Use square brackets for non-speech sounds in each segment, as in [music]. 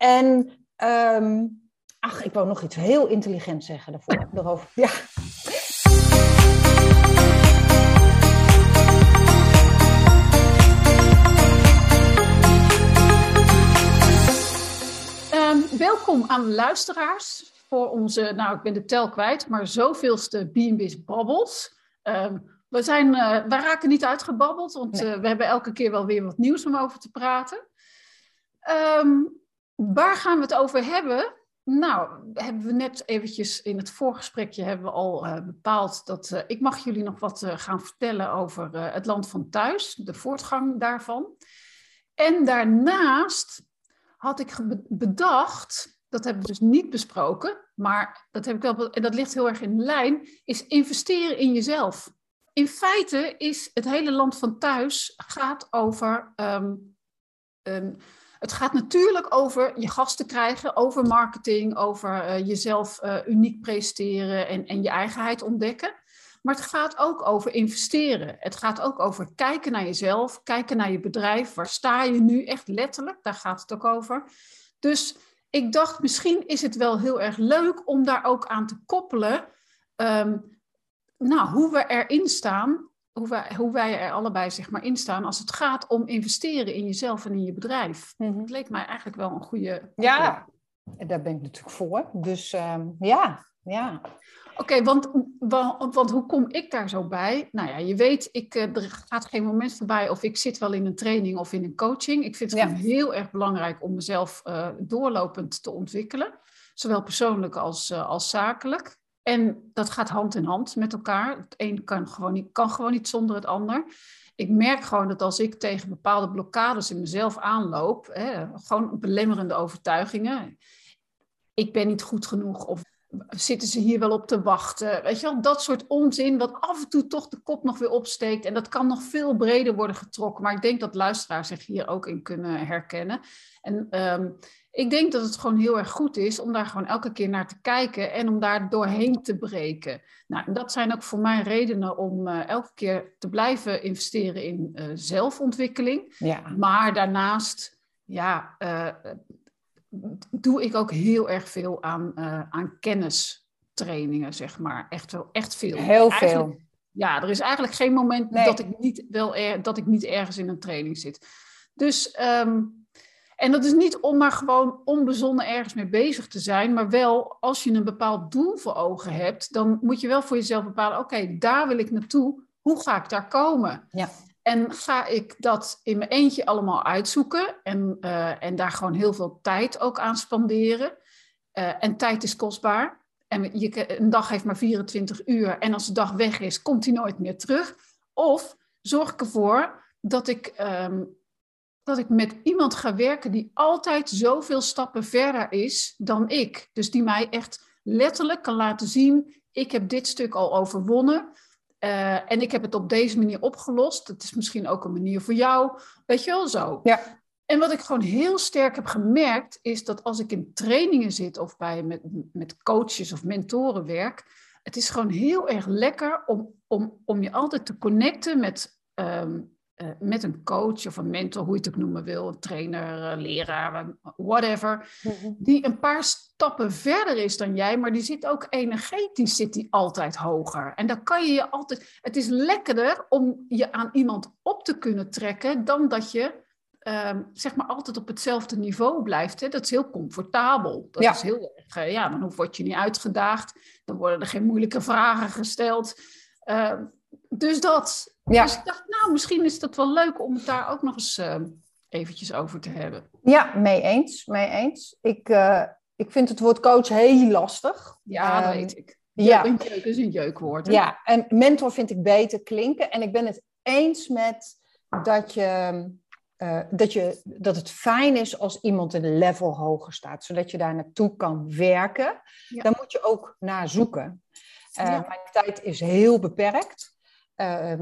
En ehm, ach, ik wou nog iets heel intelligent zeggen daarvoor, daarover. [laughs] Ja. Um, welkom aan luisteraars voor onze, nou ik ben de tel kwijt, maar zoveelste B&B's Babbels. Um, we, zijn, uh, we raken niet uitgebabbeld, want uh, we hebben elke keer wel weer wat nieuws om over te praten. Um, waar gaan we het over hebben? Nou, hebben we net eventjes in het voorgesprekje hebben we al uh, bepaald dat uh, ik mag jullie nog wat uh, gaan vertellen over het land van thuis, de voortgang daarvan. En daarnaast had ik bedacht, dat hebben we dus niet besproken, maar dat heb ik wel, en dat ligt heel erg in lijn, is investeren in jezelf. In feite is het hele land van thuis gaat over um, het gaat natuurlijk over je gasten krijgen, over marketing, over uh, jezelf uh, uniek presteren en, en je eigenheid ontdekken. Maar het gaat ook over investeren. Het gaat ook over kijken naar jezelf, kijken naar je bedrijf. Waar sta je nu echt letterlijk? Daar gaat het ook over. Dus ik dacht, misschien is het wel heel erg leuk om daar ook aan te koppelen. Um, nou, hoe we erin staan hoe wij, hoe wij er allebei zeg maar, in staan als het gaat om investeren in jezelf en in je bedrijf. Mm -hmm. Het leek mij eigenlijk wel een goede. Ja, daar ben ik natuurlijk voor. Dus um, ja, ja. Oké, okay, want, want, want, hoe kom ik daar zo bij? Nou ja, je weet, ik, er gaat geen moment voorbij of ik zit wel in een training of in een coaching. Ik vind het ja. heel erg belangrijk om mezelf uh, doorlopend te ontwikkelen. Zowel persoonlijk als, uh, als zakelijk. En dat gaat hand in hand met elkaar. Het een kan gewoon niet, kan gewoon niet zonder het ander. Ik merk gewoon dat als ik tegen bepaalde blokkades in mezelf aanloop, hè, gewoon belemmerende overtuigingen. Ik ben niet goed genoeg of zitten ze hier wel op te wachten? Weet je wel, dat soort onzin wat af en toe toch de kop nog weer opsteekt. En dat kan nog veel breder worden getrokken. Maar ik denk dat luisteraars zich hier ook in kunnen herkennen. En um, ik denk dat het gewoon heel erg goed is om daar gewoon elke keer naar te kijken en om daar doorheen te breken. Nou, dat zijn ook voor mij redenen om uh, elke keer te blijven investeren in uh, zelfontwikkeling. Ja. Maar daarnaast, ja, uh, doe ik ook heel erg veel aan, aan kennistrainingen, zeg maar. Echt, echt veel. Heel veel. Ja, er is eigenlijk geen moment nee. dat, ik niet wel er, dat ik niet ergens in een training zit. Dus um, en dat is niet om maar gewoon onbezonnen ergens mee bezig te zijn, maar wel als je een bepaald doel voor ogen hebt, dan moet je wel voor jezelf bepalen: oké, okay, daar wil ik naartoe. Hoe ga ik daar komen? Ja. En ga ik dat in mijn eentje allemaal uitzoeken en, uh, en daar gewoon heel veel tijd ook aan spanderen? Uh, en tijd is kostbaar. En je, een dag heeft maar 24 uur en als de dag weg is, komt die nooit meer terug. Of zorg ik ervoor dat ik um, dat ik met iemand ga werken die altijd zoveel stappen verder is dan ik. Dus die mij echt letterlijk kan laten zien, ik heb dit stuk al overwonnen. Uh, en ik heb het op deze manier opgelost. Het is misschien ook een manier voor jou. Weet je wel zo. Ja. En wat ik gewoon heel sterk heb gemerkt, is dat als ik in trainingen zit of bij met, met coaches of mentoren werk, het is gewoon heel erg lekker om, om, om je altijd te connecten met um, uh, met een coach of een mentor, hoe je het ook noemen wil, een trainer, uh, leraar, whatever, mm-hmm. die een paar stappen verder is dan jij, maar die zit ook energetisch zit die altijd hoger. En dan kan je je altijd, het is lekkerder om je aan iemand op te kunnen trekken dan dat je um, zeg maar altijd op hetzelfde niveau blijft. Hè? Dat is heel comfortabel. Dat ja. is heel erg, uh, ja, dan word je niet uitgedaagd, dan worden er geen moeilijke vragen gesteld. Uh, dus dat. Ja. Dus ik dacht, nou, misschien is dat wel leuk om het daar ook nog eens uh, eventjes over te hebben. Ja, mee eens. Mee eens. Ik, uh, ik vind het woord coach heel lastig. Ja, dat um, weet ik. Ja. Jeuk is een jeukwoord. Hè? Ja, en mentor vind ik beter klinken. En ik ben het eens met dat je... Uh, dat, je, dat het fijn is als iemand een level hoger staat, zodat je daar naartoe kan werken. Ja. Daar moet je ook naar zoeken. Uh, ja. Mijn tijd is heel beperkt. Uh,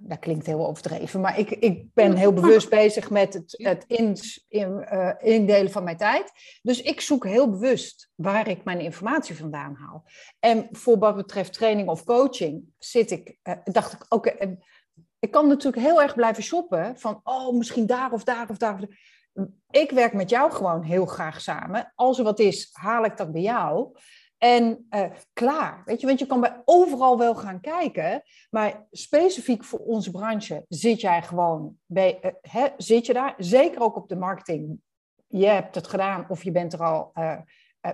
dat klinkt heel overdreven, maar ik, ik ben heel bewust bezig met het, het in, in, indelen van mijn tijd. Dus ik zoek heel bewust waar ik mijn informatie vandaan haal. En voor wat betreft training of coaching zit ik, dacht ik, oké, okay, ik kan natuurlijk heel erg blijven shoppen van, oh, misschien daar of daar of daar. ik werk met jou gewoon heel graag samen. Als er wat is, haal ik dat bij jou. En uh, klaar, weet je, want je kan bij overal wel gaan kijken, maar specifiek voor onze branche zit jij gewoon bij, uh, hè, zit je daar, zeker ook op de marketing. Je hebt het gedaan of je bent er al uh,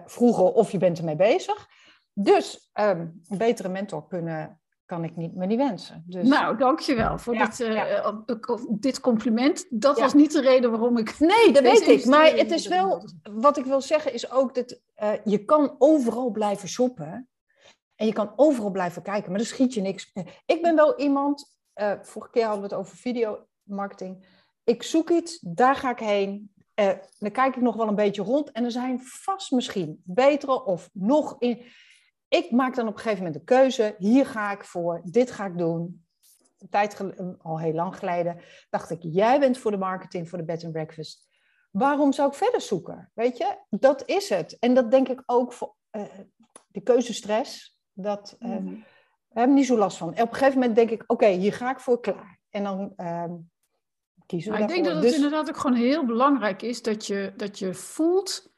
vroeger of je bent ermee bezig. Dus um, een betere mentor kunnen kan ik niet, me niet wensen. Dus... Nou, dankjewel voor dit, uh, ja. dit compliment. Dat ja. was niet de reden waarom ik... Nee, dat weet ik. Maar het is wel... Wat ik wil zeggen is ook dat uh, je kan overal blijven shoppen. En je kan overal blijven kijken. Maar dan schiet je niks. Ik ben wel iemand... Uh, vorige keer hadden we het over videomarketing. Ik zoek iets, daar ga ik heen. dan kijk ik nog wel een beetje rond. En er zijn vast misschien betere of nog... in ik maak dan op een gegeven moment de keuze, hier ga ik voor, dit ga ik doen. Een tijd al heel lang geleden dacht ik, jij bent voor de marketing, voor de bed and breakfast. Waarom zou ik verder zoeken? Weet je, dat is het. En dat denk ik ook voor uh, de keuzestress. Dat uh, mm. we hebben niet zo last van. En op een gegeven moment denk ik, oké, hier ga ik voor klaar. En dan uh, kiezen we Ik denk dat het dus... inderdaad ook gewoon heel belangrijk is dat je, dat je voelt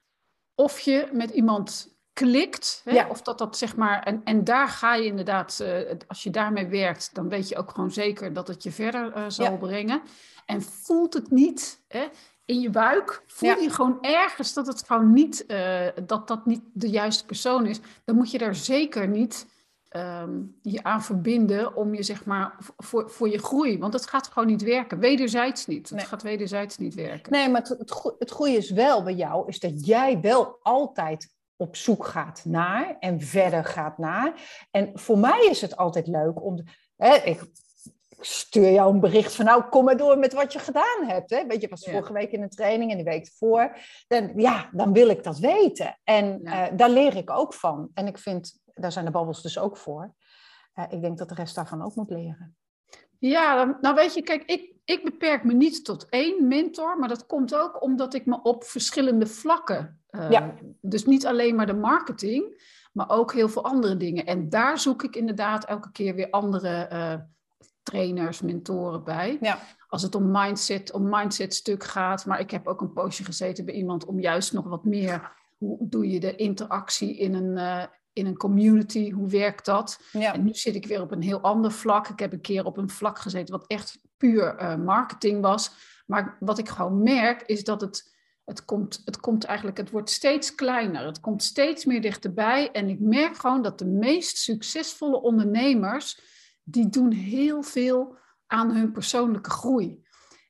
of je met iemand klikt. Hè? Ja. Of dat dat zeg maar. En, en daar ga je inderdaad, uh, als je daarmee werkt, dan weet je ook gewoon zeker dat het je verder uh, zal ja. brengen. En voelt het niet hè, in je buik, voel ja. je gewoon ergens dat het gewoon niet, uh, dat dat niet de juiste persoon is, dan moet je daar zeker niet. Um, je aan verbinden om je zeg maar voor, voor je groei. Want het gaat gewoon niet werken. Wederzijds niet. Het nee. gaat wederzijds niet werken. Nee, maar het, het, het goede is wel bij jou, is dat jij wel altijd op zoek gaat naar en verder gaat naar. En voor mij is het altijd leuk om. Hè, ik stuur jou een bericht van, nou, kom maar door met wat je gedaan hebt. Hè? Weet je, was vorige week in een training en de week ervoor. Dan, ja, dan wil ik dat weten. En ja. uh, daar leer ik ook van. En ik vind, daar zijn de babbels dus ook voor. Uh, ik denk dat de rest daarvan ook moet leren. Ja, nou weet je, kijk, ik, ik beperk me niet tot één mentor, maar dat komt ook omdat ik me op verschillende vlakken, uh, ja. dus niet alleen maar de marketing, maar ook heel veel andere dingen. En daar zoek ik inderdaad elke keer weer andere uh, trainers, mentoren bij. Ja. Als het om mindset, om mindset stuk gaat, maar ik heb ook een poosje gezeten bij iemand om juist nog wat meer, hoe doe je de interactie in een, uh, in een community, hoe werkt dat? Ja. En nu zit ik weer op een heel ander vlak. Ik heb een keer op een vlak gezeten wat echt puur uh, marketing was. Maar wat ik gewoon merk is dat het, het, komt, het komt eigenlijk, het wordt steeds kleiner. Het komt steeds meer dichterbij. En ik merk gewoon dat de meest succesvolle ondernemers, die doen heel veel aan hun persoonlijke groei.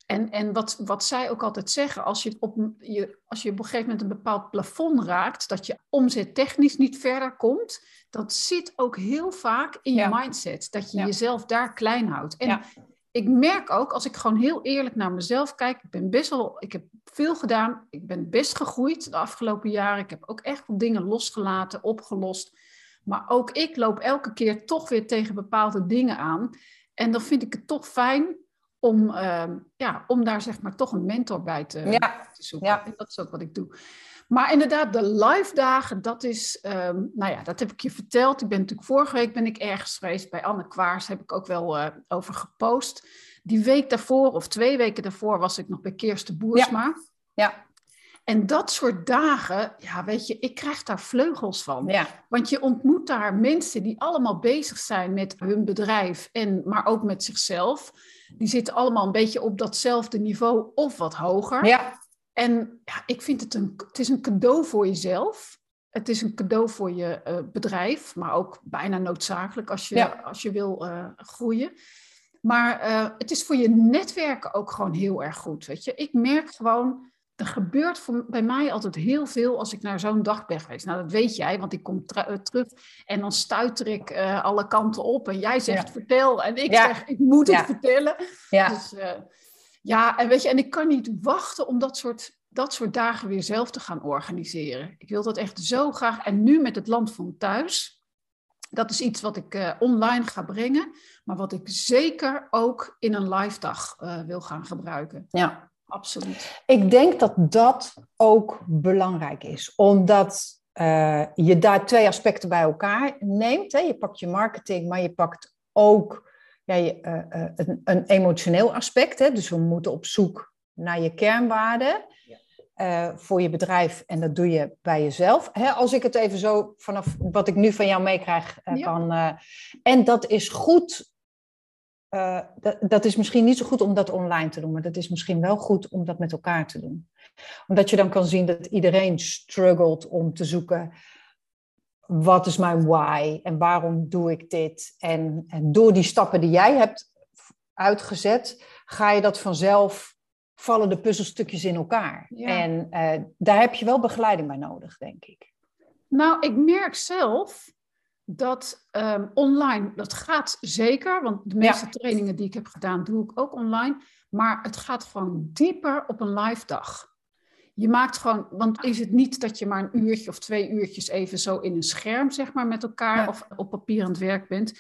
En, en wat, wat zij ook altijd zeggen, als je, op, je, als je op een gegeven moment een bepaald plafond raakt, dat je omzet technisch niet verder komt, dat zit ook heel vaak in je ja. mindset. Dat je ja. jezelf daar klein houdt. En ja. Ik merk ook, als ik gewoon heel eerlijk naar mezelf kijk, ik ben best wel, ik heb veel gedaan, ik ben best gegroeid de afgelopen jaren. Ik heb ook echt wel dingen losgelaten, opgelost. Maar ook ik loop elke keer toch weer tegen bepaalde dingen aan. En dan vind ik het toch fijn om, uh, ja, om daar zeg maar toch een mentor bij te, ja. te zoeken. Ja. En dat is ook wat ik doe. Maar inderdaad, de live dagen, dat is, um, nou ja, dat heb ik je verteld. Ik ben natuurlijk vorige week ben ik ergens geweest bij Anne Kwaars, heb ik ook wel uh, over gepost. Die week daarvoor of twee weken daarvoor was ik nog bij Kirsten Boersma. Ja. ja. En dat soort dagen, ja, weet je, ik krijg daar vleugels van. Ja. Want je ontmoet daar mensen die allemaal bezig zijn met hun bedrijf, en, maar ook met zichzelf. Die zitten allemaal een beetje op datzelfde niveau of wat hoger. Ja. En ja, ik vind het een, het is een cadeau voor jezelf. Het is een cadeau voor je uh, bedrijf, maar ook bijna noodzakelijk als je, ja. als je wil uh, groeien. Maar uh, het is voor je netwerken ook gewoon heel erg goed. Weet je, ik merk gewoon er gebeurt voor, bij mij altijd heel veel als ik naar zo'n dag ben geweest. Nou, dat weet jij, want ik kom terug en dan stuiter ik alle kanten op. En jij zegt ja. vertel en ik ja. zeg ik moet het vertellen. Ja. Dus, ja, en weet je, en ik kan niet wachten om dat soort, dat soort dagen weer zelf te gaan organiseren. Ik wil dat echt zo graag. En nu met het land van thuis. Dat is iets wat ik uh, online ga brengen, maar wat ik zeker ook in een live dag wil gaan gebruiken. Ja, absoluut. Ik denk dat dat ook belangrijk is, omdat uh, je daar twee aspecten bij elkaar neemt. Hè. Je pakt je marketing, maar je pakt ook ja, je, uh, uh, een, een, emotioneel aspect. Hè. Dus we moeten op zoek naar je kernwaarden. Uh, voor je bedrijf en dat doe je bij jezelf. Hè, als ik het even zo vanaf wat ik nu van jou meekrijg uh, ja. kan. En dat is goed. Dat, dat, is misschien niet zo goed om dat online te doen, maar dat is misschien wel goed om dat met elkaar te doen. Omdat je dan kan zien dat iedereen struggelt om te zoeken wat is mijn why en waarom doe ik dit? En, en door die stappen die jij hebt uitgezet, ga je dat vanzelf, vallen de puzzelstukjes in elkaar. En uh, daar heb je wel begeleiding bij nodig, denk ik. Nou, ik merk zelf dat um, online, dat gaat zeker, want de meeste ja. trainingen die ik heb gedaan, doe ik ook online. Maar het gaat gewoon dieper op een live dag. Je maakt gewoon, want is het niet dat je maar een uurtje of twee uurtjes even zo in een scherm, zeg maar, met elkaar ja. of op papier aan het werk bent.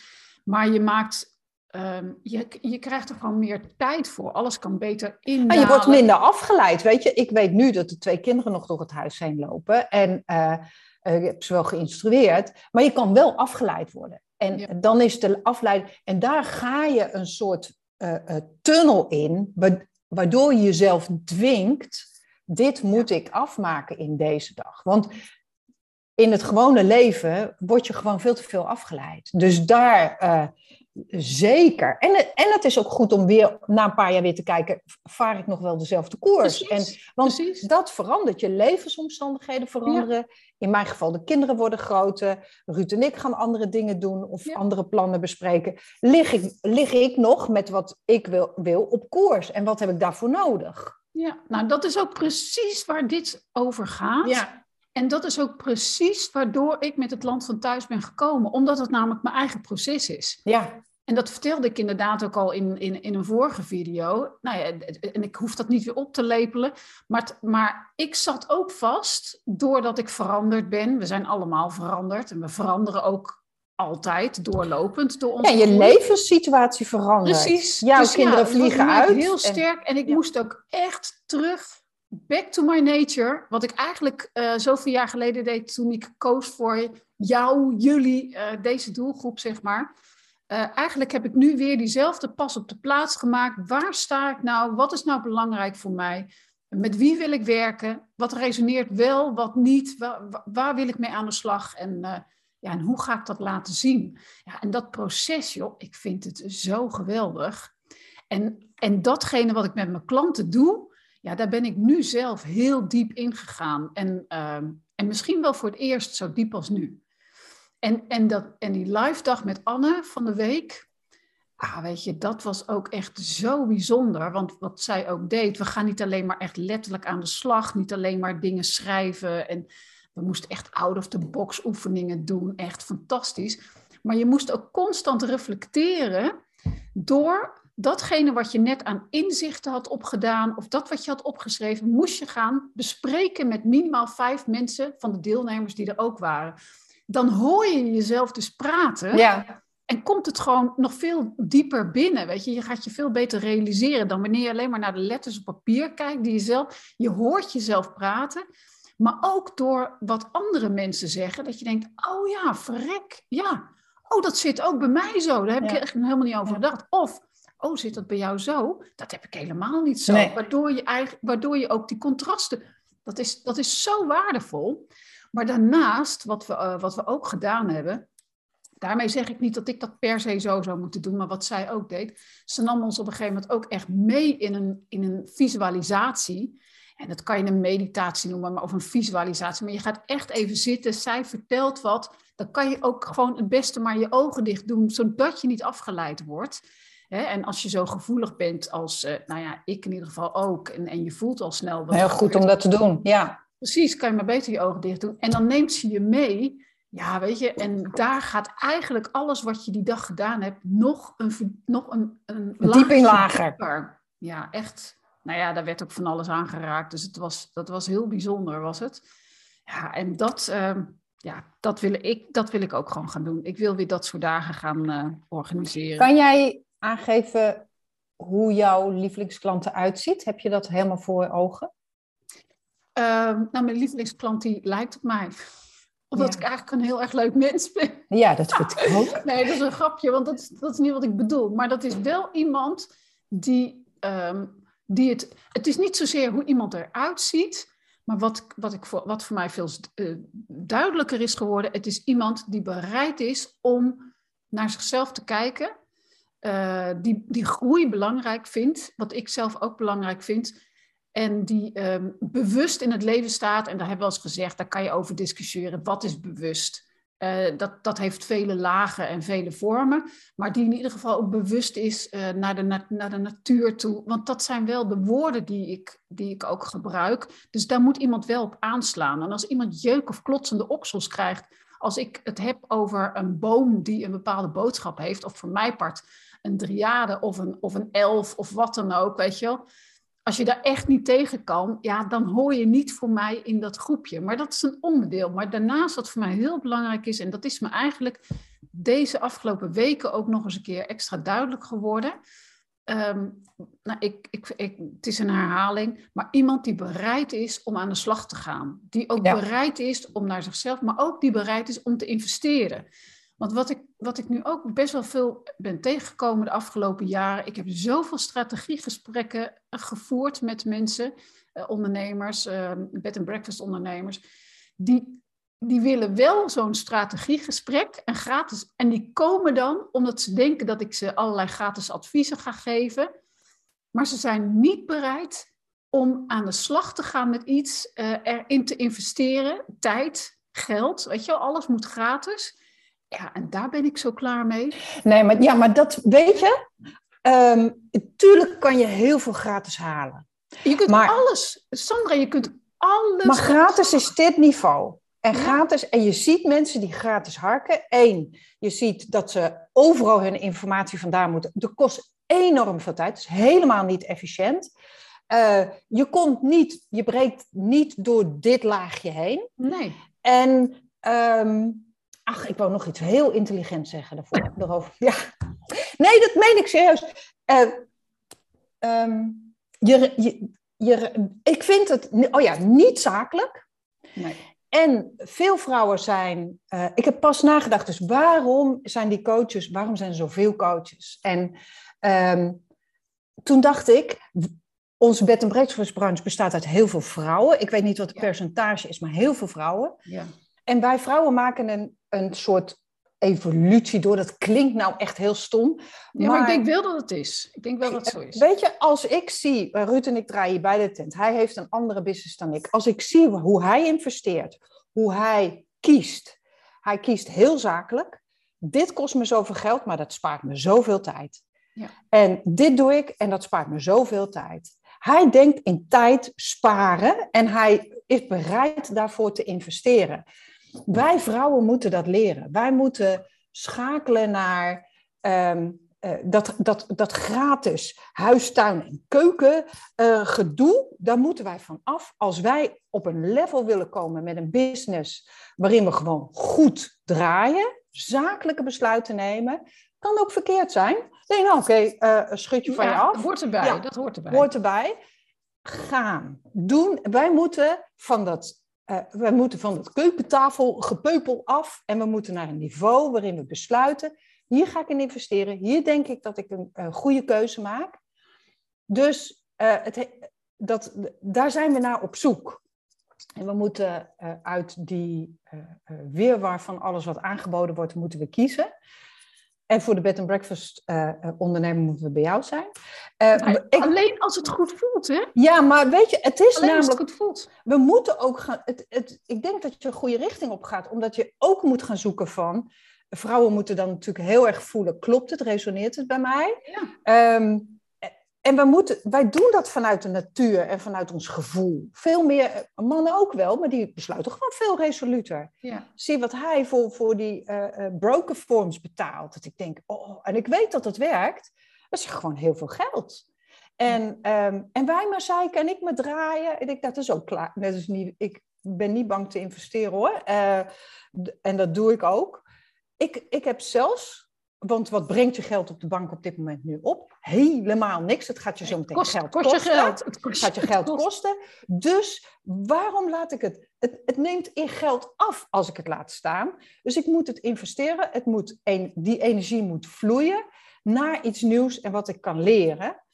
Maar je maakt, um, je, je krijgt er gewoon meer tijd voor. Alles kan beter in. En je wordt minder afgeleid, weet je. Ik weet nu dat de twee kinderen nog door het huis heen lopen. En uh, uh, ik heb ze wel geïnstrueerd. Maar je kan wel afgeleid worden. En ja. dan is de afleiding. En daar ga je een soort uh, tunnel in, waardoor je jezelf dwingt dit moet ik afmaken in deze dag. Want in het gewone leven word je gewoon veel te veel afgeleid. Dus daar uh, zeker. En, en het is ook goed om weer na een paar jaar weer te kijken, vaar ik nog wel dezelfde koers? Precies, en, want precies. dat verandert. Je levensomstandigheden veranderen. Ja. In mijn geval, de kinderen worden groter. Ruud en ik gaan andere dingen doen of ja. andere plannen bespreken. Lig ik, lig ik nog met wat ik wil, wil op koers? En wat heb ik daarvoor nodig? Ja, nou dat is ook precies waar dit over gaat. Ja. En dat is ook precies waardoor ik met het land van thuis ben gekomen. Omdat het namelijk mijn eigen proces is. Ja. En dat vertelde ik inderdaad ook al in, in, in een vorige video. Nou ja, en ik hoef dat niet weer op te lepelen. Maar, maar ik zat ook vast doordat ik veranderd ben. We zijn allemaal veranderd. En we veranderen ook altijd doorlopend door ons. Ja, je levenssituatie verandert. Precies. Jouw dus kinderen ja, vliegen uit. Heel sterk. En, en ik ja. moest ook echt terug, back to my nature. Wat ik eigenlijk uh, zoveel jaar geleden deed toen ik koos voor jou, jullie, uh, deze doelgroep, zeg maar. Uh, eigenlijk heb ik nu weer diezelfde pas op de plaats gemaakt. Waar sta ik nou? Wat is nou belangrijk voor mij? Met wie wil ik werken? Wat resoneert wel, wat niet? Waar, waar wil ik mee aan de slag? En ja, en hoe ga ik dat laten zien? Ja, en dat proces, joh, ik vind het zo geweldig. En, en datgene wat ik met mijn klanten doe, ja, daar ben ik nu zelf heel diep ingegaan. En, uh, en misschien wel voor het eerst zo diep als nu. En, en, dat, en die live dag met Anne van de week, ah, weet je, dat was ook echt zo bijzonder. Want wat zij ook deed, we gaan niet alleen maar echt letterlijk aan de slag, niet alleen maar dingen schrijven en we moesten echt out-of-the-box oefeningen doen. Echt fantastisch. Maar je moest ook constant reflecteren door datgene wat je net aan inzichten had opgedaan of dat wat je had opgeschreven, moest je gaan bespreken met minimaal vijf mensen van de deelnemers die er ook waren. Dan hoor je jezelf dus praten. Ja. En komt het gewoon nog veel dieper binnen, weet je. Je gaat je veel beter realiseren dan wanneer je alleen maar naar de letters op papier kijkt die je zelf... Je hoort jezelf praten maar ook door wat andere mensen zeggen, dat je denkt, oh ja, verrek, ja. Oh, dat zit ook bij mij zo. Daar heb ja. ik echt helemaal niet over gedacht. Of, oh, zit dat bij jou zo? Dat heb ik helemaal niet zo. Nee. Waardoor, je eigen, waardoor je ook die contrasten, dat is, dat is zo waardevol. Maar daarnaast, wat we, uh, wat we ook gedaan hebben, daarmee zeg ik niet dat ik dat per se zo zou moeten doen, maar wat zij ook deed, ze nam ons op een gegeven moment ook echt mee in een, in een visualisatie. En dat kan je een meditatie noemen, maar of een visualisatie. Maar je gaat echt even zitten, zij vertelt wat. Dan kan je ook gewoon het beste maar je ogen dicht doen, zodat je niet afgeleid wordt. en als je zo gevoelig bent als, uh, nou ja, ik in ieder geval ook, en, en je voelt al snel wat. Heel goed om dat te doen, ja. Precies, kan je maar beter je ogen dicht doen. En dan neemt ze je mee, ja, weet je, en daar gaat eigenlijk alles wat je die dag gedaan hebt nog een, nog een, een dieping lager. Dieper. Ja, echt nou ja, daar werd ook van alles aangeraakt. Dus het was, dat was heel bijzonder, was het. Ja, en dat, uh, ja, dat, wil ik, dat wil ik ook gewoon gaan doen. Ik wil weer dat soort dagen gaan uh, organiseren. Kan jij aangeven hoe jouw lievelingsklant eruit ziet? Heb je dat helemaal voor ogen? Uh, nou, mijn lievelingsklant die lijkt op mij. Omdat ja. ik eigenlijk een heel erg leuk mens ben. Ja, dat vind ik ook. [laughs] nee, dat is een grapje, want dat, dat is niet wat ik bedoel. Maar dat is wel iemand die... Um, die het. Het is niet zozeer hoe iemand eruit ziet, maar wat, wat, ik voor, wat voor mij veel uh, duidelijker is geworden: het is iemand die bereid is om naar zichzelf te kijken, uh, die, die groei belangrijk vindt, wat ik zelf ook belangrijk vind. En die um, bewust in het leven staat. En daar hebben we al eens gezegd, daar kan je over discussiëren. Wat is bewust? Uh, dat, dat heeft vele lagen en vele vormen, maar die in ieder geval ook bewust is uh, naar, de naar de natuur toe. Want dat zijn wel de woorden die ik, die ik ook gebruik. Dus daar moet iemand wel op aanslaan. En als iemand jeuk of klotsende oksels krijgt, als ik het heb over een boom die een bepaalde boodschap heeft, of voor mij part een driade of een, of een elf of wat dan ook, weet je wel als je daar echt niet tegen kan, ja, dan hoor je niet voor mij in dat groepje. Maar dat is een onderdeel. Maar daarnaast wat voor mij heel belangrijk is, en dat is me eigenlijk deze afgelopen weken ook nog eens een keer extra duidelijk geworden. Um, nou, ik, ik, ik, het is een herhaling, maar iemand die bereid is om aan de slag te gaan. Die ook bereid is om naar zichzelf, maar ook die bereid is om te investeren. Want wat ik, wat ik nu ook best wel veel ben tegengekomen de afgelopen jaren, ik heb zoveel strategiegesprekken gevoerd met mensen, eh, ondernemers, eh, bed and breakfast ondernemers, die, die willen wel zo'n strategiegesprek en gratis. En die komen dan omdat ze denken dat ik ze allerlei gratis adviezen ga geven, maar ze zijn niet bereid om aan de slag te gaan met iets, uh, erin te investeren, tijd, geld, weet je alles moet gratis. Ja, en daar ben ik zo klaar mee. Nee, maar, ja, maar dat weet je. Um, tuurlijk kan je heel veel gratis halen. Je kunt maar, alles. Sandra, je kunt alles. Maar gratis is dit niveau. En gratis, en je ziet mensen die gratis harken. Eén, je ziet dat ze overal hun informatie vandaan moeten. Dat kost enorm veel tijd. Het is helemaal niet efficiënt. Uh, je komt niet, je breekt niet door dit laagje heen. Nee. En um, Ach, ik wou nog iets heel intelligent zeggen daarvoor, daarover. [laughs] Ja. Nee, dat meen ik serieus. Uh, um, je, je, je, ik vind het, oh ja, niet zakelijk. Nee. En veel vrouwen zijn, uh, ik heb pas nagedacht, dus waarom zijn die coaches, waarom zijn er zoveel coaches? En um, toen dacht ik, onze bed- en breakfast bestaat uit heel veel vrouwen. Ik weet niet wat het percentage is, maar heel veel vrouwen. Ja. En wij vrouwen maken een, een soort evolutie door. Dat klinkt nou echt heel stom. Ja, maar, ik denk wel dat het is. Ik denk wel dat het zo is. Weet je, als ik zie, eh, Ruud en ik draaien bij de tent. Hij heeft een andere business dan ik. Als ik zie hoe hij investeert, hoe hij kiest. Hij kiest heel zakelijk. Dit kost me zoveel geld, maar dat spaart me zoveel tijd. Ja. En dit doe ik en dat spaart me zoveel tijd. Hij denkt in tijd sparen en hij is bereid daarvoor te investeren. Wij vrouwen moeten dat leren. Wij moeten schakelen naar ehm, eh, dat, dat, dat gratis huistuin en keuken uh, gedoe. Daar moeten wij van af. Als wij op een level willen komen met een business waarin we gewoon goed draaien, zakelijke besluiten nemen, kan ook verkeerd zijn. Nee, nou oké, okay, uh, eh, schud je van je af. Dat hoort erbij, dat hoort erbij. Hoort erbij. Gaan. Doen. Wij moeten van dat uh, we moeten van het keukentafel gepeupel af en we moeten naar een niveau waarin we besluiten, hier ga ik in investeren, hier denk ik dat ik een, goede keuze maak. Dus uh, het, dat, daar zijn we naar op zoek. En we moeten uh, uit die weerwar van alles wat aangeboden wordt, moeten we kiezen. En voor de bed and breakfast uh, ondernemer moeten we bij jou zijn. Uh, ik, alleen als het goed voelt, hè? Ja, maar weet je, het is alleen namelijk... Als het goed voelt. We moeten ook gaan... Het, het, ik denk dat je een goede richting op gaat, omdat je ook moet gaan zoeken van... Vrouwen moeten dan natuurlijk heel erg voelen, klopt het, resoneert het bij mij? Ja. Um, en we moeten, wij doen dat vanuit de natuur en vanuit ons gevoel. Veel meer, eh, mannen ook wel, maar die besluiten gewoon veel resoluter. Ja. Zie wat hij voor, voor die uh, broker forms betaalt. Dat ik denk, oh, en ik weet dat het werkt. Dat is gewoon heel veel geld. En, um, en wij maar zeiken en ik me draaien. Ik denk, dat is ook klaar. Net als niet, ik ben niet bang te investeren hoor. Uh, en dat doe ik ook. Ik, ik heb zelfs want wat brengt je geld op de bank op dit moment nu op? Helemaal niks. Het gaat je zo meteen geld kost kosten. Je geld. Het kost, gaat je geld kosten. Dus waarom laat ik het? het? Het neemt in geld af als ik het laat staan. Dus ik moet het investeren. Het moet een, die energie moet vloeien naar iets nieuws en wat ik kan leren.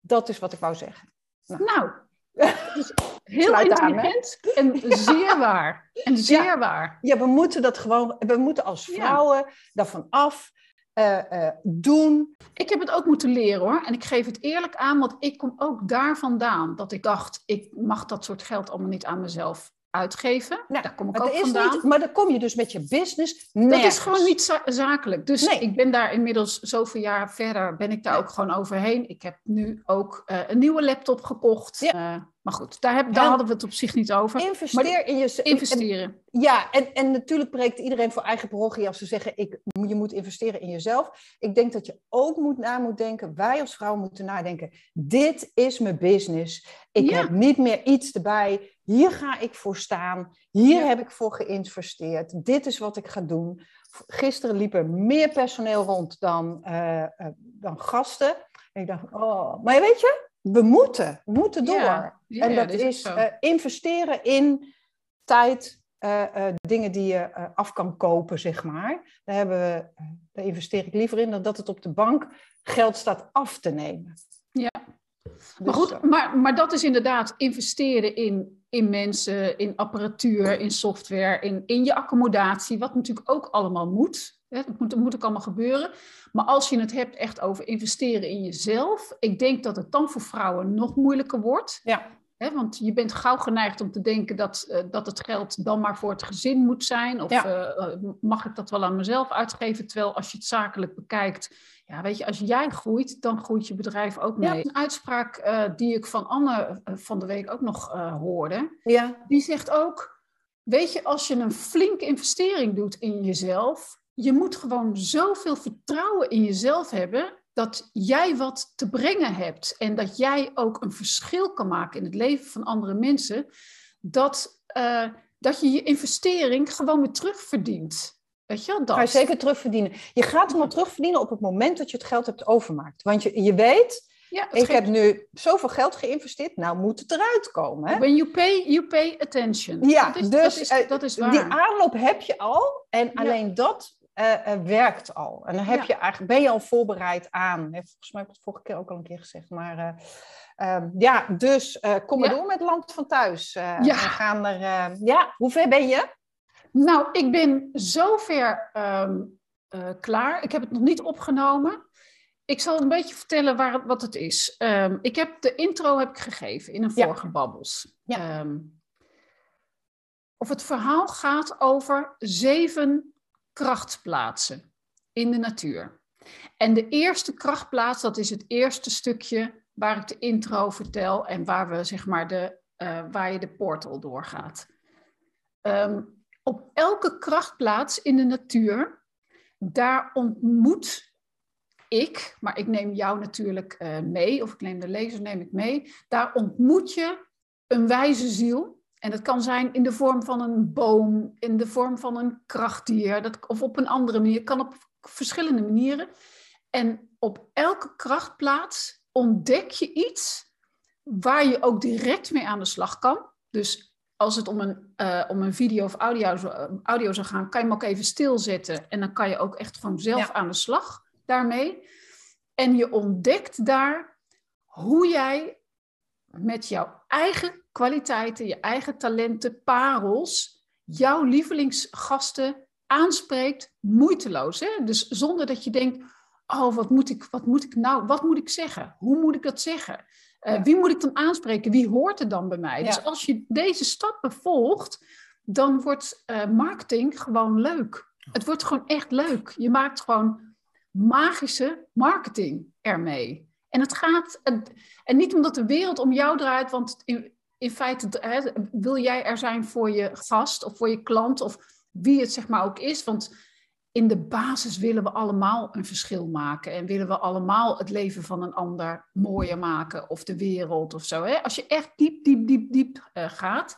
Dat is wat ik wou zeggen. Nou, nou [laughs] dus heel intelligent en zeer [laughs] waar. En zeer waar. Ja, we moeten dat gewoon, we moeten als vrouwen daarvan af. Uh, doen. Ik heb het ook moeten leren hoor. En ik geef het eerlijk aan, want ik kom ook daar vandaan. Dat ik dacht, ik mag dat soort geld allemaal niet aan mezelf uitgeven. Nou, daar kom ik ook vandaan. Niet, maar dan kom je dus met je business nergens. Dat is gewoon niet zakelijk. Dus ik ben daar inmiddels zoveel jaar verder, ben ik daar ook gewoon overheen. Ik heb nu ook uh, een nieuwe laptop gekocht. Ja. Uh, maar goed, daar, heb, daar hadden we het op zich niet over. Investeer in jezelf. Investeren. ja, en, en natuurlijk breekt iedereen voor eigen parochie als ze zeggen: ik, je moet investeren in jezelf. Ik denk dat je ook moet na moet denken, wij als vrouw moeten nadenken: dit is mijn business. Ik heb niet meer iets erbij. Hier ga ik voor staan. Hier heb ik voor geïnvesteerd. Dit is wat ik ga doen. Gisteren liep er meer personeel rond dan, uh, uh, dan gasten. En ik dacht, oh, maar weet je, we moeten, we moeten door. Ja, ja, en dat, is, uh, investeren in tijd, uh, dingen die je af kan kopen, zeg maar. Daar, hebben we, daar investeer ik liever in dan dat het op de bank geld staat af te nemen. Maar dus, goed, maar, maar dat is inderdaad investeren in, in mensen, in apparatuur, in software, in, in je accommodatie, wat natuurlijk ook allemaal moet. Dat moet, dat moet ook allemaal gebeuren. Maar als je het hebt echt over investeren in jezelf, ik denk dat het dan voor vrouwen nog moeilijker wordt. Ja. He, want je bent gauw geneigd om te denken dat, uh, dat het geld dan maar voor het gezin moet zijn. Of ja. uh, mag ik dat wel aan mezelf uitgeven? Terwijl als je het zakelijk bekijkt, ja, weet je, als jij groeit, dan groeit je bedrijf ook mee. Ja. Een uitspraak uh, die ik van Anne van de week ook nog hoorde, ja. die zegt ook, weet je, als je een flinke investering doet in jezelf, je moet gewoon zoveel vertrouwen in jezelf hebben dat jij wat te brengen hebt en dat jij ook een verschil kan maken in het leven van andere mensen, dat, uh, dat je je investering gewoon weer terugverdient. Weet je, dat. Ga je zeker terugverdienen. Je gaat hem al terugverdienen op het moment dat je het geld hebt overmaakt. Want je, je weet, ja, ik heb nu zoveel geld geïnvesteerd, nou moet het eruit komen. Hè? When you pay, you pay attention. Ja, dat is, dus dat is, dat is waar. die aanloop heb je al. En ja. alleen dat uh, werkt al. En dan heb ja. je eigenlijk, ben je al voorbereid aan. Volgens mij heb ik het vorige keer ook al een keer gezegd. Maar uh, ja, dus kom maar ja. door met Land van Thuis. ja. We gaan er, ja, hoe ver ben je? Nou, ik ben zover um, klaar. Ik heb het nog niet opgenomen. Ik zal een beetje vertellen waar, wat het is. Um, ik heb de intro heb ik gegeven in een vorige babbels. Ja. Of het verhaal gaat over zeven krachtplaatsen in de natuur. En de eerste krachtplaats, dat is het eerste stukje waar ik de intro vertel en waar, we, zeg maar, de, uh, waar je de portal doorgaat. Um, op elke krachtplaats in de natuur, daar ontmoet ik, maar ik neem jou natuurlijk uh, mee, of ik neem de lezer neem ik mee, daar ontmoet je een wijze ziel en dat kan zijn in de vorm van een boom, in de vorm van een krachtdier, dat, of op een andere manier. Het kan op verschillende manieren. En op elke krachtplaats ontdek je iets waar je ook direct mee aan de slag kan. Dus als het om een, uh, om een video of audio, audio zou gaan, kan je hem ook even stilzetten. En dan kan je ook echt gewoon zelf ja. aan de slag daarmee. En je ontdekt daar hoe jij met jouw eigen kwaliteiten, je eigen talenten, parels, jouw lievelingsgasten aanspreekt moeiteloos. Hè? Dus zonder dat je denkt, oh, wat moet ik, wat moet ik nou, wat moet ik zeggen? Hoe moet ik dat zeggen? Uh, ja. Wie moet ik dan aanspreken? Wie hoort er dan bij mij? Ja. Dus als je deze stappen volgt, dan wordt uh, marketing gewoon leuk. Het wordt gewoon echt leuk. Je maakt gewoon magische marketing ermee. En het gaat, en niet omdat de wereld om jou draait, want in, in feite hè, wil jij er zijn voor je gast of voor je klant of wie het zeg maar ook is. Want in de basis willen we allemaal een verschil maken en willen we allemaal het leven van een ander mooier maken of de wereld of zo. Hè? Als je echt diep, diep, diep, diep uh, gaat.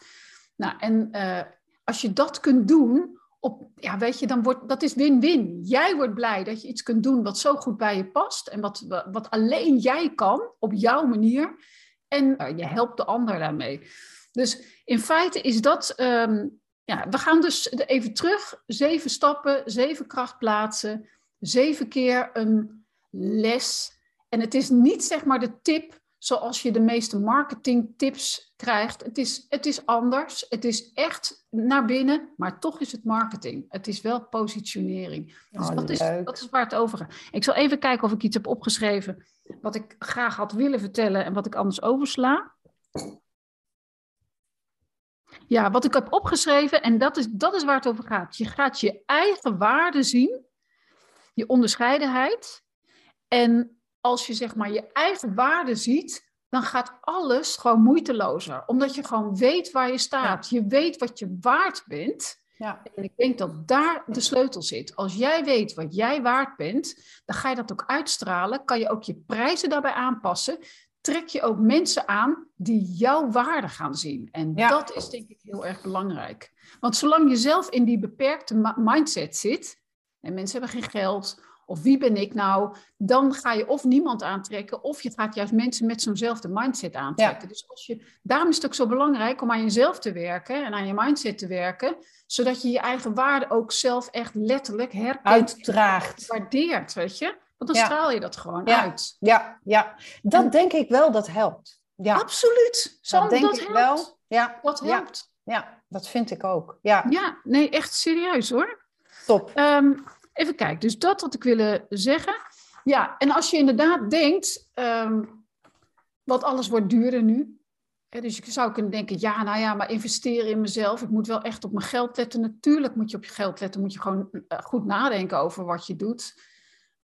Nou, en uh, als je dat kunt doen, op, ja, weet je, dan wordt dat is win-win. Jij wordt blij dat je iets kunt doen wat zo goed bij je past en wat, wat alleen jij kan op jouw manier. En uh, je helpt de ander daarmee. Dus in feite is dat. Um, ja, we gaan dus even terug. Zeven stappen, zeven krachtplaatsen, zeven keer een les. En het is niet zeg maar de tip zoals je de meeste marketingtips krijgt. Het is, het is anders. Het is echt naar binnen, maar toch is het marketing. Het is wel positionering. Dus Oh, dat, is, dat is waar het over gaat. Ik zal even kijken of ik iets heb opgeschreven wat ik graag had willen vertellen en wat ik anders oversla. Ja, wat ik heb opgeschreven, en dat is, dat is waar het over gaat. Je gaat je eigen waarde zien, je onderscheidenheid. En als je zeg maar je eigen waarde ziet, dan gaat alles gewoon moeitelozer. Omdat je gewoon weet waar je staat. Je weet wat je waard bent. Ja. En ik denk dat daar de sleutel zit. Als jij weet wat jij waard bent, dan ga je dat ook uitstralen. Kan je ook je prijzen daarbij aanpassen. Trek je ook mensen aan die jouw waarde gaan zien. En Ja. dat is denk ik heel erg belangrijk. Want zolang je zelf in die beperkte mindset zit, en mensen hebben geen geld, of wie ben ik nou, dan ga je of niemand aantrekken, of je gaat juist mensen met zo'nzelfde mindset aantrekken. Dus als je, daarom is het ook zo belangrijk om aan jezelf te werken en aan je mindset te werken, zodat je je eigen waarde ook zelf echt letterlijk herkent Uitdraagt. waardeert, weet je? Want dan Ja. straal je dat gewoon Ja. uit. Ja, ja. Dat En- denk ik wel, dat helpt. Ja, Absoluut. Sam, dat denk ik helpt. wel. Ja, Dat helpt. ja, dat vind ik ook. Ja, Ja, nee, echt serieus hoor. top. Ehm, even kijken, dus dat had ik willen zeggen. Ja, en als je inderdaad denkt, ehm want alles wordt duurder nu. Hè, dus je zou kunnen denken, ja, nou ja, maar investeren in mezelf. Ik moet wel echt op mijn geld letten. Natuurlijk moet je op je geld letten. Moet je gewoon eh, goed nadenken over wat je doet.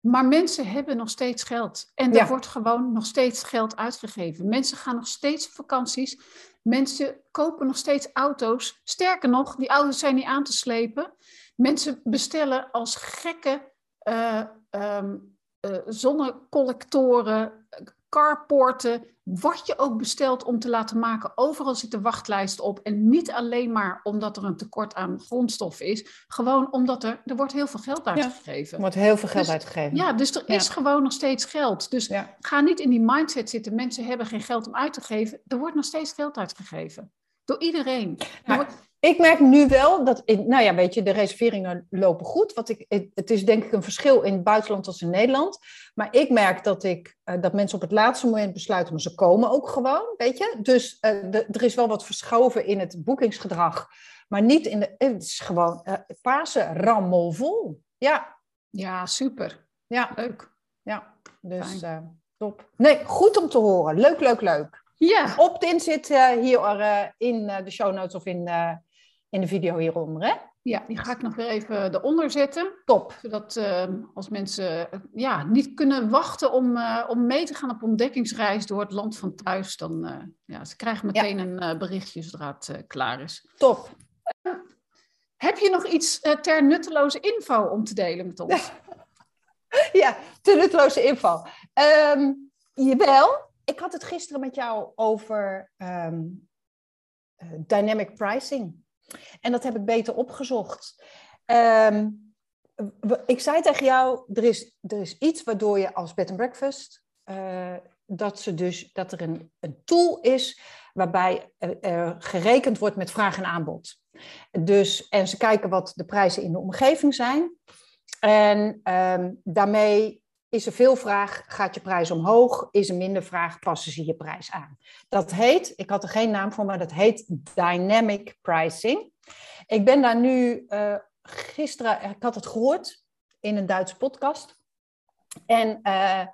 Maar mensen hebben nog steeds geld. En er Ja. wordt gewoon nog steeds geld uitgegeven. Mensen gaan nog steeds op vakanties. Mensen kopen nog steeds auto's. Sterker nog, die auto's zijn niet aan te slepen. Mensen bestellen als gekke eh, ehm, eh, zonnecollectoren, carporten, wat je ook bestelt om te laten maken. Overal zit een wachtlijst op. En niet alleen maar omdat er een tekort aan grondstof is. Gewoon omdat er, er wordt heel veel geld uitgegeven. Er wordt heel veel geld Dus- uitgegeven. Ja, dus er Ja. is gewoon nog steeds geld. Dus Ja. ga niet in die mindset zitten. Mensen hebben geen geld om uit te geven. Er wordt nog steeds geld uitgegeven. Door iedereen. Er Maar- Ik merk nu wel dat, in, nou ja, weet je, de reserveringen lopen goed. Wat ik, het, is denk ik een verschil in het buitenland als in Nederland. Maar ik merk dat, ik, eh, dat mensen op het laatste moment besluiten, maar ze komen ook gewoon, weet je. Dus eh, de- er is wel wat verschoven in het boekingsgedrag. Maar niet in de, het is gewoon eh Pasen rammelvol. Ja, ja, super. ja, Leuk. ja. Dus top. Nee, goed om te horen. Leuk, leuk, leuk. Ja, Opt-in zit hier in de show notes of in, in de video hieronder, hè? ja, die ga ik nog weer even eronder zetten. Top. Zodat eh, als mensen eh, ja, niet kunnen wachten om, eh, om mee te gaan op ontdekkingsreis door het land van thuis, dan uh, ja, ze krijgen meteen een berichtje zodra het klaar is. Top. Heb je nog iets ter nutteloze info om te delen met ons? [laughs] ja, ter nutteloze info. Um, jawel, ik had het gisteren met jou over um, dynamic pricing. En dat heb ik beter opgezocht. Um, ik zei tegen jou, er is, er is iets waardoor je als bed and breakfast, uh, dat, ze dus, dat er een, een tool is waarbij uh, gerekend wordt met vraag en aanbod. Dus, en ze kijken wat de prijzen in de omgeving zijn. En um, daarmee is er veel vraag, gaat je prijs omhoog? Is er minder vraag, passen ze je prijs aan? Dat heet, ik had er geen naam voor, maar dat heet dynamic pricing. Ik ben daar nu, uh, gisteren, ik had het gehoord in een Duitse podcast. En uh,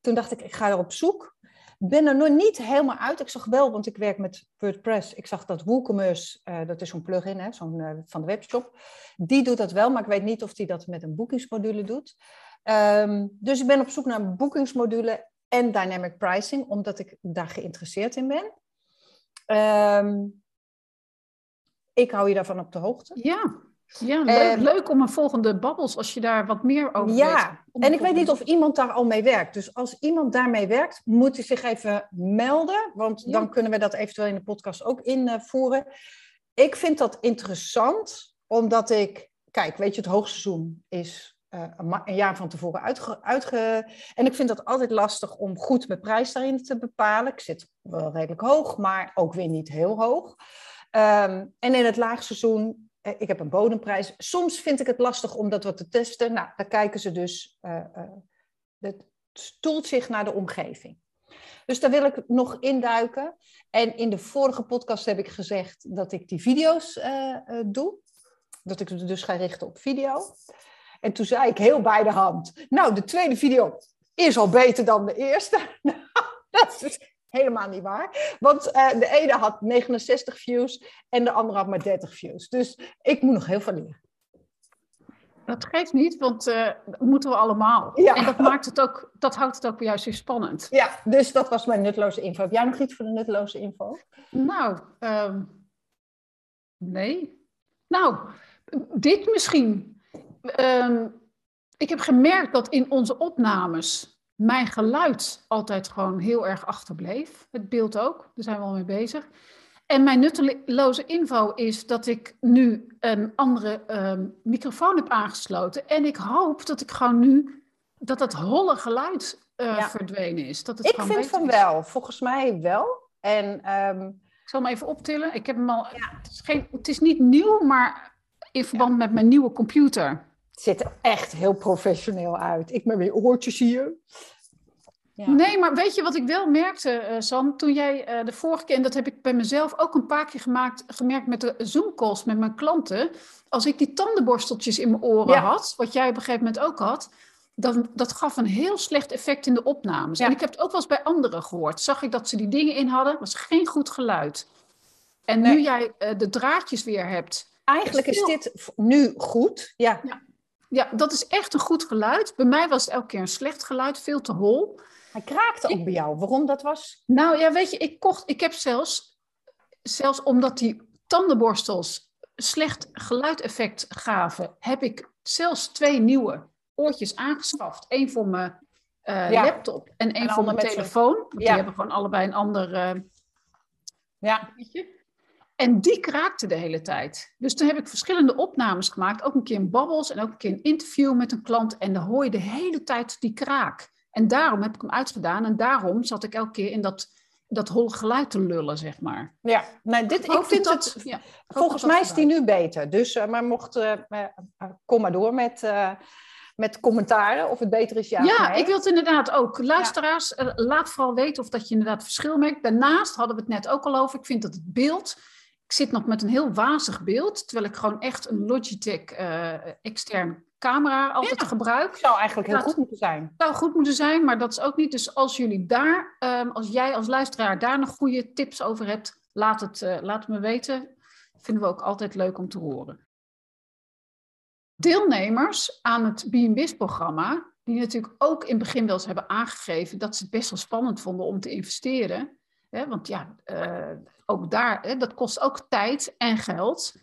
toen dacht ik, ik ga er op zoek. Ben er nog niet helemaal uit. Ik zag wel, want ik werk met WordPress. Ik zag dat WooCommerce, dat is zo'n plugin hè, zo'n, van de webshop. Die doet dat wel, maar ik weet niet of die dat met een boekingsmodule doet. Um, dus ik ben op zoek naar een boekingsmodule en dynamic pricing, omdat ik daar geïnteresseerd in ben. Um, ik hou je daarvan op de hoogte. Ja, ja leuk, Um, leuk om een volgende babbels als je daar wat meer over ja, weet. en ik weet niet of iemand daar al mee werkt. Dus als iemand daarmee werkt, moet hij zich even melden. Want Ja. dan kunnen we dat eventueel in de podcast ook invoeren. Ik vind dat interessant, omdat ik... Kijk, weet je, het hoogseizoen is een jaar van tevoren uitge. En ik vind dat altijd lastig om goed mijn prijs daarin te bepalen. Ik zit wel redelijk hoog, maar ook weer niet heel hoog. Um, en in het laagseizoen ik heb een bodemprijs. Soms vind ik het lastig om dat wat te testen. Nou, daar kijken ze dus. Uh, het stoelt zich naar de omgeving. Dus daar wil ik nog induiken. En in de vorige podcast heb ik gezegd dat ik die video's doe. Dat ik dus ga richten op video. En toen zei ik heel bij de hand. Nou, de tweede video is al beter dan de eerste. [laughs] dat is helemaal niet waar. Want uh, de ene had 69 views en de andere had maar 30 views. Dus ik moet nog heel veel leren. Dat geeft niet, want uh, dat moeten we allemaal. Ja. En dat, maakt het ook, dat houdt het ook juist weer spannend. Ja, dus dat was mijn nutteloze info. Heb jij nog iets voor de nutteloze info? Nou, um, nee. Nou, dit misschien. Um, ik heb gemerkt dat in onze opnames mijn geluid altijd gewoon heel erg achterbleef. Het beeld ook, daar zijn we al mee bezig. En mijn nutteloze info is dat ik nu een andere uh, microfoon heb aangesloten. En ik hoop dat ik gewoon nu, dat dat holle geluid uh, verdwenen is. Dat het ik vind van wel, volgens mij wel. En, um... Ik zal hem even optillen. Ik heb hem al, ja. het, is geen, het is niet nieuw, maar in verband met mijn nieuwe computer. Het ziet er echt heel professioneel uit. Ik ben weer oortjes hier. Nee, maar weet je wat ik wel merkte, uh, Sam? Toen jij uh, de vorige keer, en dat heb ik bij mezelf ook een paar keer gemaakt, gemerkt met de Zoom-calls met mijn klanten. Als ik die tandenborsteltjes in mijn oren had, wat jij op een gegeven moment ook had, dan, dat gaf een heel slecht effect in de opnames. En ik heb het ook wel eens bij anderen gehoord. Zag ik dat ze die dingen in hadden, was geen goed geluid. En nu jij uh, de draadjes weer hebt. Eigenlijk is, dit nu goed, ja. Ja. Dat is echt een goed geluid. Bij mij was het elke keer een slecht geluid, veel te hol. Hij kraakte ook bij jou. Waarom dat was? Nou ja, weet je, ik kocht, ik heb zelfs, zelfs omdat die tandenborstels slecht geluideffect gaven, heb ik zelfs twee nieuwe oortjes aangeschaft. Eén voor mijn uh, laptop en één voor mijn telefoon. Want die hebben gewoon allebei een ander uh, ja. En die kraakte de hele tijd. Dus toen heb ik verschillende opnames gemaakt. Ook een keer in babbels en ook een keer een interview met een klant. En dan hoor je de hele tijd die kraak. En daarom heb ik hem uitgedaan. En daarom zat ik elke keer in dat, dat holle geluid te lullen, zeg maar. Ja, nou, dit, ik, vind dat, het... Ja, volgens mij is die nu beter. Dus, uh, maar mocht... Uh, kom maar door met... met commentaren of het beter is ja. Ja, ik wil het inderdaad ook. Luisteraars, ja. laat vooral weten of dat je inderdaad verschil merkt. Daarnaast hadden we het net ook al over. Ik vind dat het beeld ik zit nog met een heel wazig beeld, terwijl ik gewoon echt een Logitech uh, extern camera altijd ja, gebruik. Zou eigenlijk heel goed moeten zijn. Zou goed moeten zijn, maar dat is ook niet. Dus als jullie daar, um, als jij als luisteraar daar nog goede tips over hebt, laat het, uh, laat het me weten. Vinden we ook altijd leuk om te horen. Deelnemers aan het BNBIS-programma, die natuurlijk ook in het begin wel eens hebben aangegeven dat ze het best wel spannend vonden om te investeren. Hè, want ja, uh, ook daar, hè, dat kost ook tijd en geld.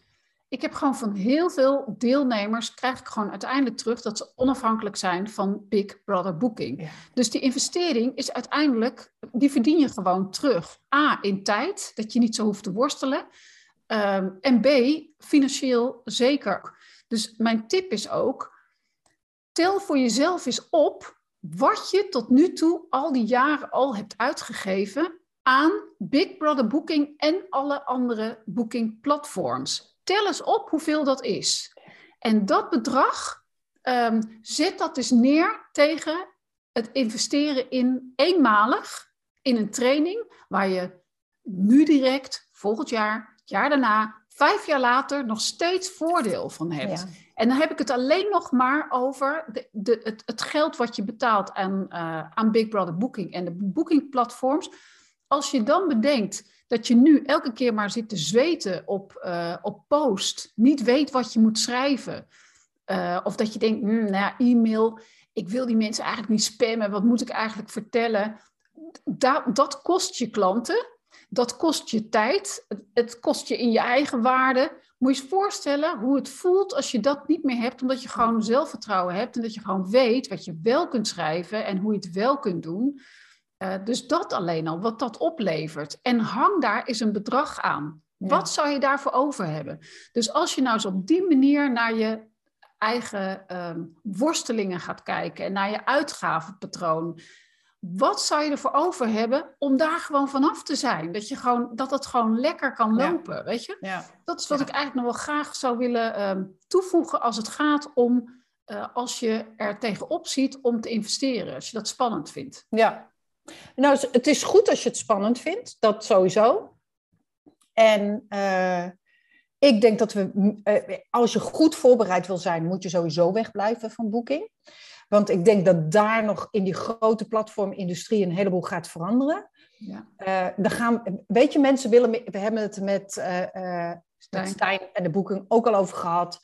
Ik heb gewoon van heel veel deelnemers, krijg ik gewoon uiteindelijk terug dat ze onafhankelijk zijn van Big Brother Booking. Dus die investering is uiteindelijk, die verdien je gewoon terug. A, in tijd, dat je niet zo hoeft te worstelen. Um, en B, financieel zeker. Dus mijn tip is ook, tel voor jezelf eens op wat je tot nu toe al die jaren al hebt uitgegeven aan Big Brother Booking en alle andere booking platforms. Tel eens op hoeveel dat is. En dat bedrag, um, zet dat dus neer tegen het investeren in eenmalig in een training waar je nu direct, volgend jaar, het jaar daarna, vijf jaar later nog steeds voordeel van hebt. En dan heb ik het alleen nog maar over de, de, het, het, geld wat je betaalt aan, uh, aan Big Brother Booking en de bookingplatforms als je dan bedenkt dat je nu elke keer maar zit te zweten op, uh, op post, niet weet wat je moet schrijven, uh, of dat je denkt, hmm, nou ja, e-mail, ik wil die mensen eigenlijk niet spammen, wat moet ik eigenlijk vertellen? Da dat kost je klanten, dat kost je tijd, het kost je in je eigen waarde. Moet je je voorstellen hoe het voelt als je dat niet meer hebt, omdat je gewoon zelfvertrouwen hebt en dat je gewoon weet wat je wel kunt schrijven en hoe je het wel kunt doen. Uh, dus dat alleen al, wat dat oplevert. En hang daar eens een bedrag aan. Ja. Wat zou je daarvoor over hebben? Dus als je nou eens op die manier naar je eigen um, worstelingen gaat kijken en naar je uitgavenpatroon. Wat zou je ervoor over hebben om daar gewoon vanaf te zijn? Dat, je gewoon, dat het gewoon lekker kan lopen, ja. weet je? Ja. Dat is wat ik eigenlijk nog wel graag zou willen um, toevoegen als het gaat om... Uh, als je er tegenop ziet om te investeren, als je dat spannend vindt. Ja, Nou, het is goed als je het spannend vindt, dat sowieso. En uh, ik denk dat we, uh, als je goed voorbereid wil zijn, moet je sowieso wegblijven van boeking. Want ik denk dat daar nog in die grote platformindustrie een heleboel gaat veranderen. Ja. Uh, gaan, weet je, mensen willen, we hebben het met, Stijn. Stijn en de boeking ook al over gehad.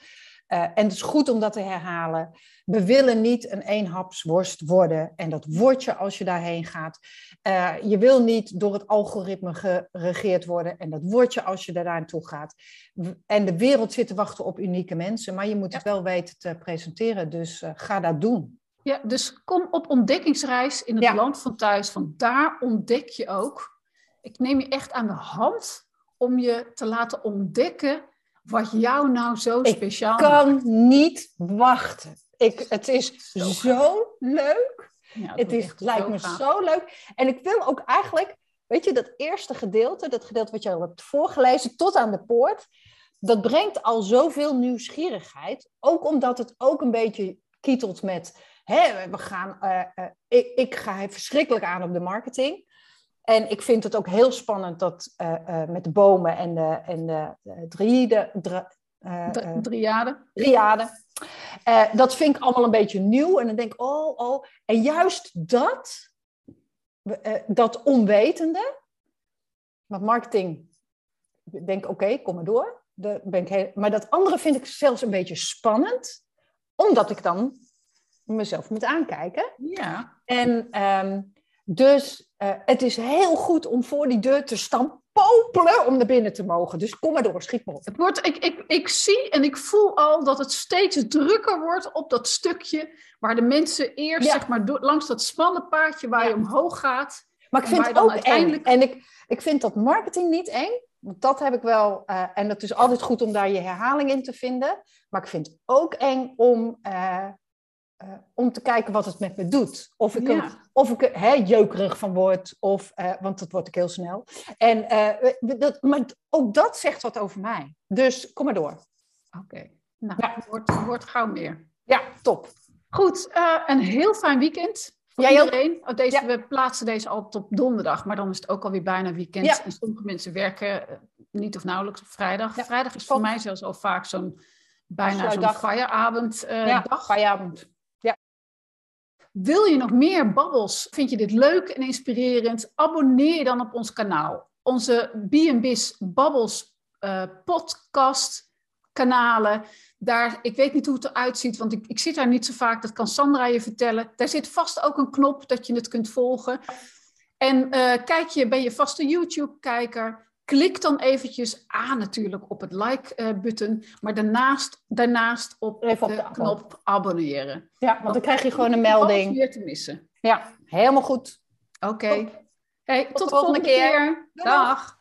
Uh, en het is goed om dat te herhalen. We willen niet een eenhapsworst worden. En dat word je als je daarheen gaat. Uh, je wil niet door het algoritme geregeerd worden. En dat word je als je daar naartoe gaat. En de wereld zit te wachten op unieke mensen. Maar je moet het wel weten te presenteren. Dus uh, ga dat doen. Ja, dus kom op ontdekkingsreis in het ja. land van thuis. Van daar ontdek je ook. Ik neem je echt aan de hand om je te laten ontdekken wat jou nou zo speciaal Ik kan niet wachten. Ik, het is zo, leuk. Ja, het is, lijkt me zo leuk. En ik wil ook eigenlijk, weet je, dat eerste gedeelte, dat gedeelte wat je al hebt voorgelezen, tot aan de poort, dat brengt al zoveel nieuwsgierigheid. Ook omdat het ook een beetje kietelt met, hè, we gaan, uh, uh, ik, ik ga verschrikkelijk aan op de marketing. En ik vind het ook heel spannend dat uh, uh, met de bomen en de, en de, de driede, dri, uh, driade. driade. dat vind ik allemaal een beetje nieuw. En dan denk ik, oh, oh. En juist dat, dat onwetende, want marketing, ik denk oké, kom maar door. De, ben ik heel, maar dat andere vind ik zelfs een beetje spannend, omdat ik dan mezelf moet aankijken. Ja. En um, dus uh, het is heel goed om voor die deur te staan popelen om naar binnen te mogen. Dus kom maar door, schiet maar op. Het wordt, ik, ik, ik zie en ik voel al dat het steeds drukker wordt op dat stukje waar de mensen eerst ja. zeg maar, langs dat smalle paadje waar ja. je omhoog gaat. Maar ik vind het ook uiteindelijk... eng. En ik, ik vind dat marketing niet eng. Want dat heb ik wel, uh, en het is altijd goed om daar je herhaling in te vinden. Maar ik vind het ook eng om uh, uh, om te kijken wat het met me doet. Of ik, ja. er, of ik hè, jeukerig van word, of, uh, want dat word ik heel snel. En, uh, dat, maar ook dat zegt wat over mij. Dus kom maar door. Oké, okay. nou, ja. wordt, wordt gauw meer. Ja, top. Goed, een heel fijn weekend. Voor iedereen. Oh, deze, ja. We plaatsen deze altijd op donderdag, maar dan is het ook alweer bijna weekend. En sommige mensen werken niet of nauwelijks op vrijdag. Vrijdag is voor mij zelfs al vaak zo'n bijna zo'n feieravond. ja, dag. Wil je nog meer babbels? Vind je dit leuk en inspirerend? Abonneer je dan op ons kanaal. Onze B&Biz Babbels uh, podcast kanalen. Daar, ik weet niet hoe het eruit ziet, want ik, ik zit daar niet zo vaak. Dat kan Sandra je vertellen. Daar zit vast ook een knop dat je het kunt volgen. En uh, kijk je, ben je vaste YouTube-kijker? Klik dan eventjes aan natuurlijk op het like-button, maar daarnaast, daarnaast op, Even op de, knop abonneren. Ja, want dan krijg je gewoon een melding. weer te missen. Ja, helemaal goed. Oké. Okay. Hey, tot, tot, de volgende, volgende keer. keer. Dag.